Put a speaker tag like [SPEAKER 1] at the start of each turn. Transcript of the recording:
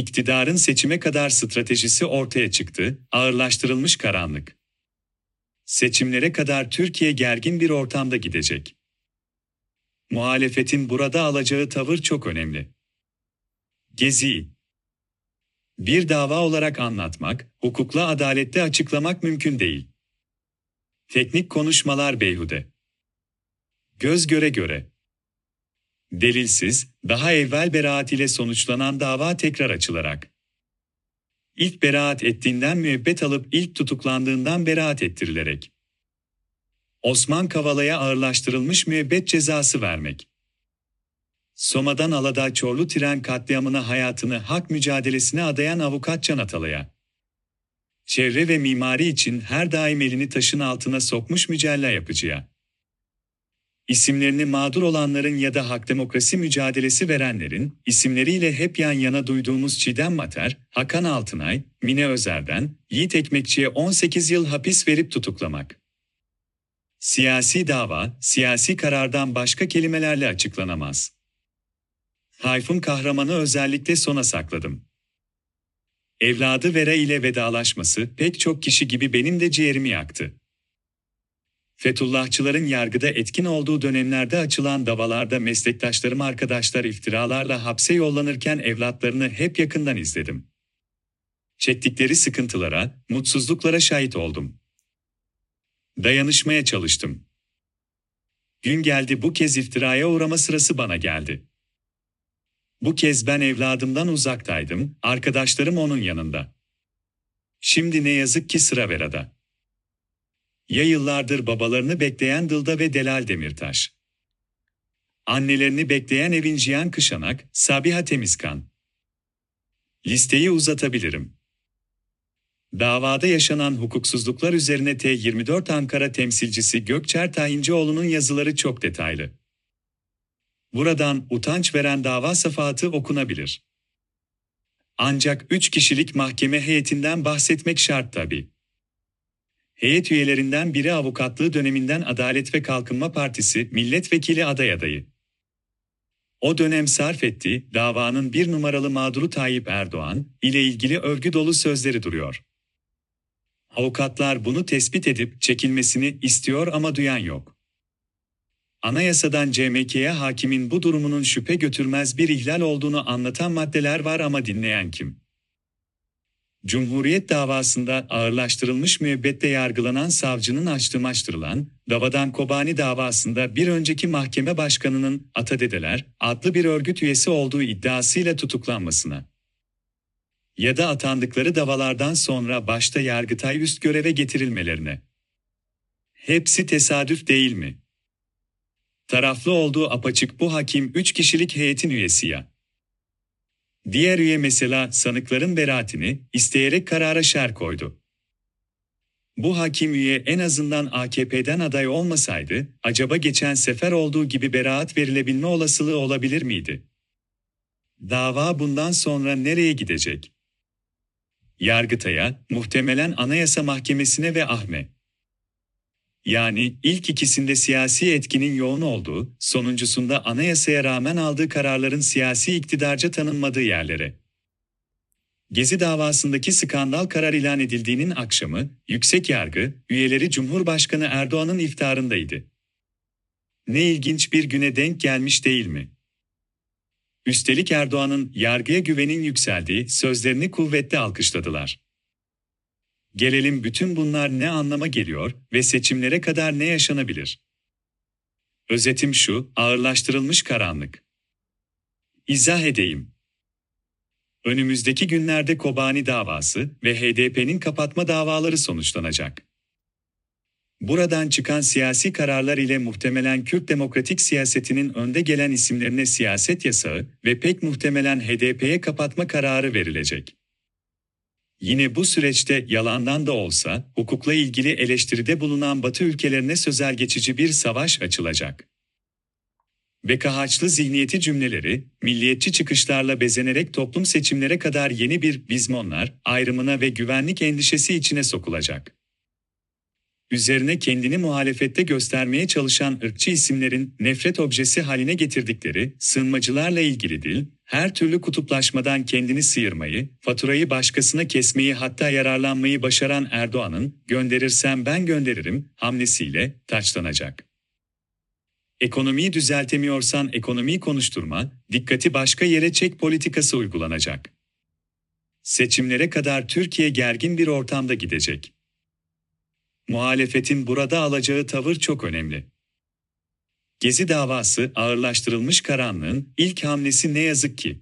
[SPEAKER 1] iktidarın seçime kadar stratejisi ortaya çıktı, ağırlaştırılmış karanlık. Seçimlere kadar Türkiye gergin bir ortamda gidecek. Muhalefetin burada alacağı tavır çok önemli. Gezi bir dava olarak anlatmak, hukukla adalette açıklamak mümkün değil. Teknik konuşmalar beyhude. Göz göre göre. Delilsiz, daha evvel beraat ile sonuçlanan dava tekrar açılarak. İlk beraat ettiğinden müebbet alıp ilk tutuklandığından beraat ettirilerek. Osman Kavala'ya ağırlaştırılmış müebbet cezası vermek. Soma'dan Aladağ Çorlu tren katliamına hayatını hak mücadelesine adayan avukat Can Atalay'a. Çevre ve mimari için her daim elini taşın altına sokmuş mücella yapıcıya. İsimlerini mağdur olanların ya da hak demokrasi mücadelesi verenlerin isimleriyle hep yan yana duyduğumuz Çiğdem Mater, Hakan Altınay, Mine Özer'den Yiğit Ekmekçi'ye 18 yıl hapis verip tutuklamak. Siyasi dava, siyasi karardan başka kelimelerle açıklanamaz. Tayfun kahramanı özellikle sona sakladım. Evladı Vera ile vedalaşması pek çok kişi gibi benim de ciğerimi yaktı. Fethullahçıların yargıda etkin olduğu dönemlerde açılan davalarda meslektaşlarım arkadaşlar iftiralarla hapse yollanırken evlatlarını hep yakından izledim. Çektikleri sıkıntılara, mutsuzluklara şahit oldum. Dayanışmaya çalıştım. Gün geldi bu kez iftiraya uğrama sırası bana geldi. Bu kez ben evladımdan uzaktaydım, arkadaşlarım onun yanında. Şimdi ne yazık ki sıra Vera'da. Ya yıllardır babalarını bekleyen Dılda ve Delal Demirtaş. Annelerini bekleyen Evin Cihan Kışanak, Sabiha Temizkan. Listeyi uzatabilirim. Davada yaşanan hukuksuzluklar üzerine T24 Ankara temsilcisi Gökçer Tayincioğlu'nun yazıları çok detaylı. Buradan utanç veren dava safahatı okunabilir. Ancak üç kişilik mahkeme heyetinden bahsetmek şart tabi. Heyet üyelerinden biri avukatlığı döneminden Adalet ve Kalkınma Partisi milletvekili aday adayı. O dönem sarf ettiği davanın bir numaralı mağduru Tayyip Erdoğan ile ilgili övgü dolu sözleri duruyor. Avukatlar bunu tespit edip çekilmesini istiyor ama duyan yok. Anayasadan CMK'ye hakimin bu durumunun şüphe götürmez bir ihlal olduğunu anlatan maddeler var ama dinleyen kim? Cumhuriyet davasında ağırlaştırılmış müebbette yargılanan savcının açtırmaştırılan, Davadan Kobani davasında bir önceki mahkeme başkanının Atadedeler adlı bir örgüt üyesi olduğu iddiasıyla tutuklanmasına ya da atandıkları davalardan sonra başta Yargıtay üst göreve getirilmelerine. Hepsi tesadüf değil mi? Taraflı olduğu apaçık bu hakim 3 kişilik heyetin üyesi ya. Diğer üye mesela sanıkların beraatini isteyerek karara şer koydu. Bu hakim üye en azından AKP'den aday olmasaydı, acaba geçen sefer olduğu gibi beraat verilebilme olasılığı olabilir miydi? Dava bundan sonra nereye gidecek? Yargıtay'a, muhtemelen Anayasa Mahkemesi'ne ve Ahme. Yani ilk ikisinde siyasi etkinin yoğun olduğu, sonuncusunda anayasaya rağmen aldığı kararların siyasi iktidarca tanınmadığı yerlere. Gezi davasındaki skandal karar ilan edildiğinin akşamı, yüksek yargı, üyeleri Cumhurbaşkanı Erdoğan'ın iftarındaydı. Ne ilginç bir güne denk gelmiş değil mi? Üstelik Erdoğan'ın yargıya güvenin yükseldiği sözlerini kuvvetle alkışladılar. Gelelim bütün bunlar ne anlama geliyor ve seçimlere kadar ne yaşanabilir? Özetim şu, ağırlaştırılmış karanlık. İzah edeyim. Önümüzdeki günlerde Kobani davası ve HDP'nin kapatma davaları sonuçlanacak. Buradan çıkan siyasi kararlar ile muhtemelen Kürt demokratik siyasetinin önde gelen isimlerine siyaset yasağı ve pek muhtemelen HDP'ye kapatma kararı verilecek. Yine bu süreçte yalandan da olsa hukukla ilgili eleştiride bulunan Batı ülkelerine sözel geçici bir savaş açılacak. Bekahaçlı zihniyeti cümleleri, milliyetçi çıkışlarla bezenerek toplum seçimlere kadar yeni bir bizmonlar ayrımına ve güvenlik endişesi içine sokulacak. Üzerine kendini muhalefette göstermeye çalışan ırkçı isimlerin nefret objesi haline getirdikleri sığınmacılarla ilgili dil, Her türlü kutuplaşmadan kendini sıyırmayı, faturayı başkasına kesmeyi hatta yararlanmayı başaran Erdoğan'ın gönderirsem ben gönderirim hamlesiyle taçlanacak. Ekonomiyi düzeltemiyorsan ekonomiyi konuşturma, dikkati başka yere çek politikası uygulanacak. Seçimlere kadar Türkiye gergin bir ortamda gidecek. Muhalefetin burada alacağı tavır çok önemli. Gezi davası ağırlaştırılmış karanlığın ilk hamlesi ne yazık ki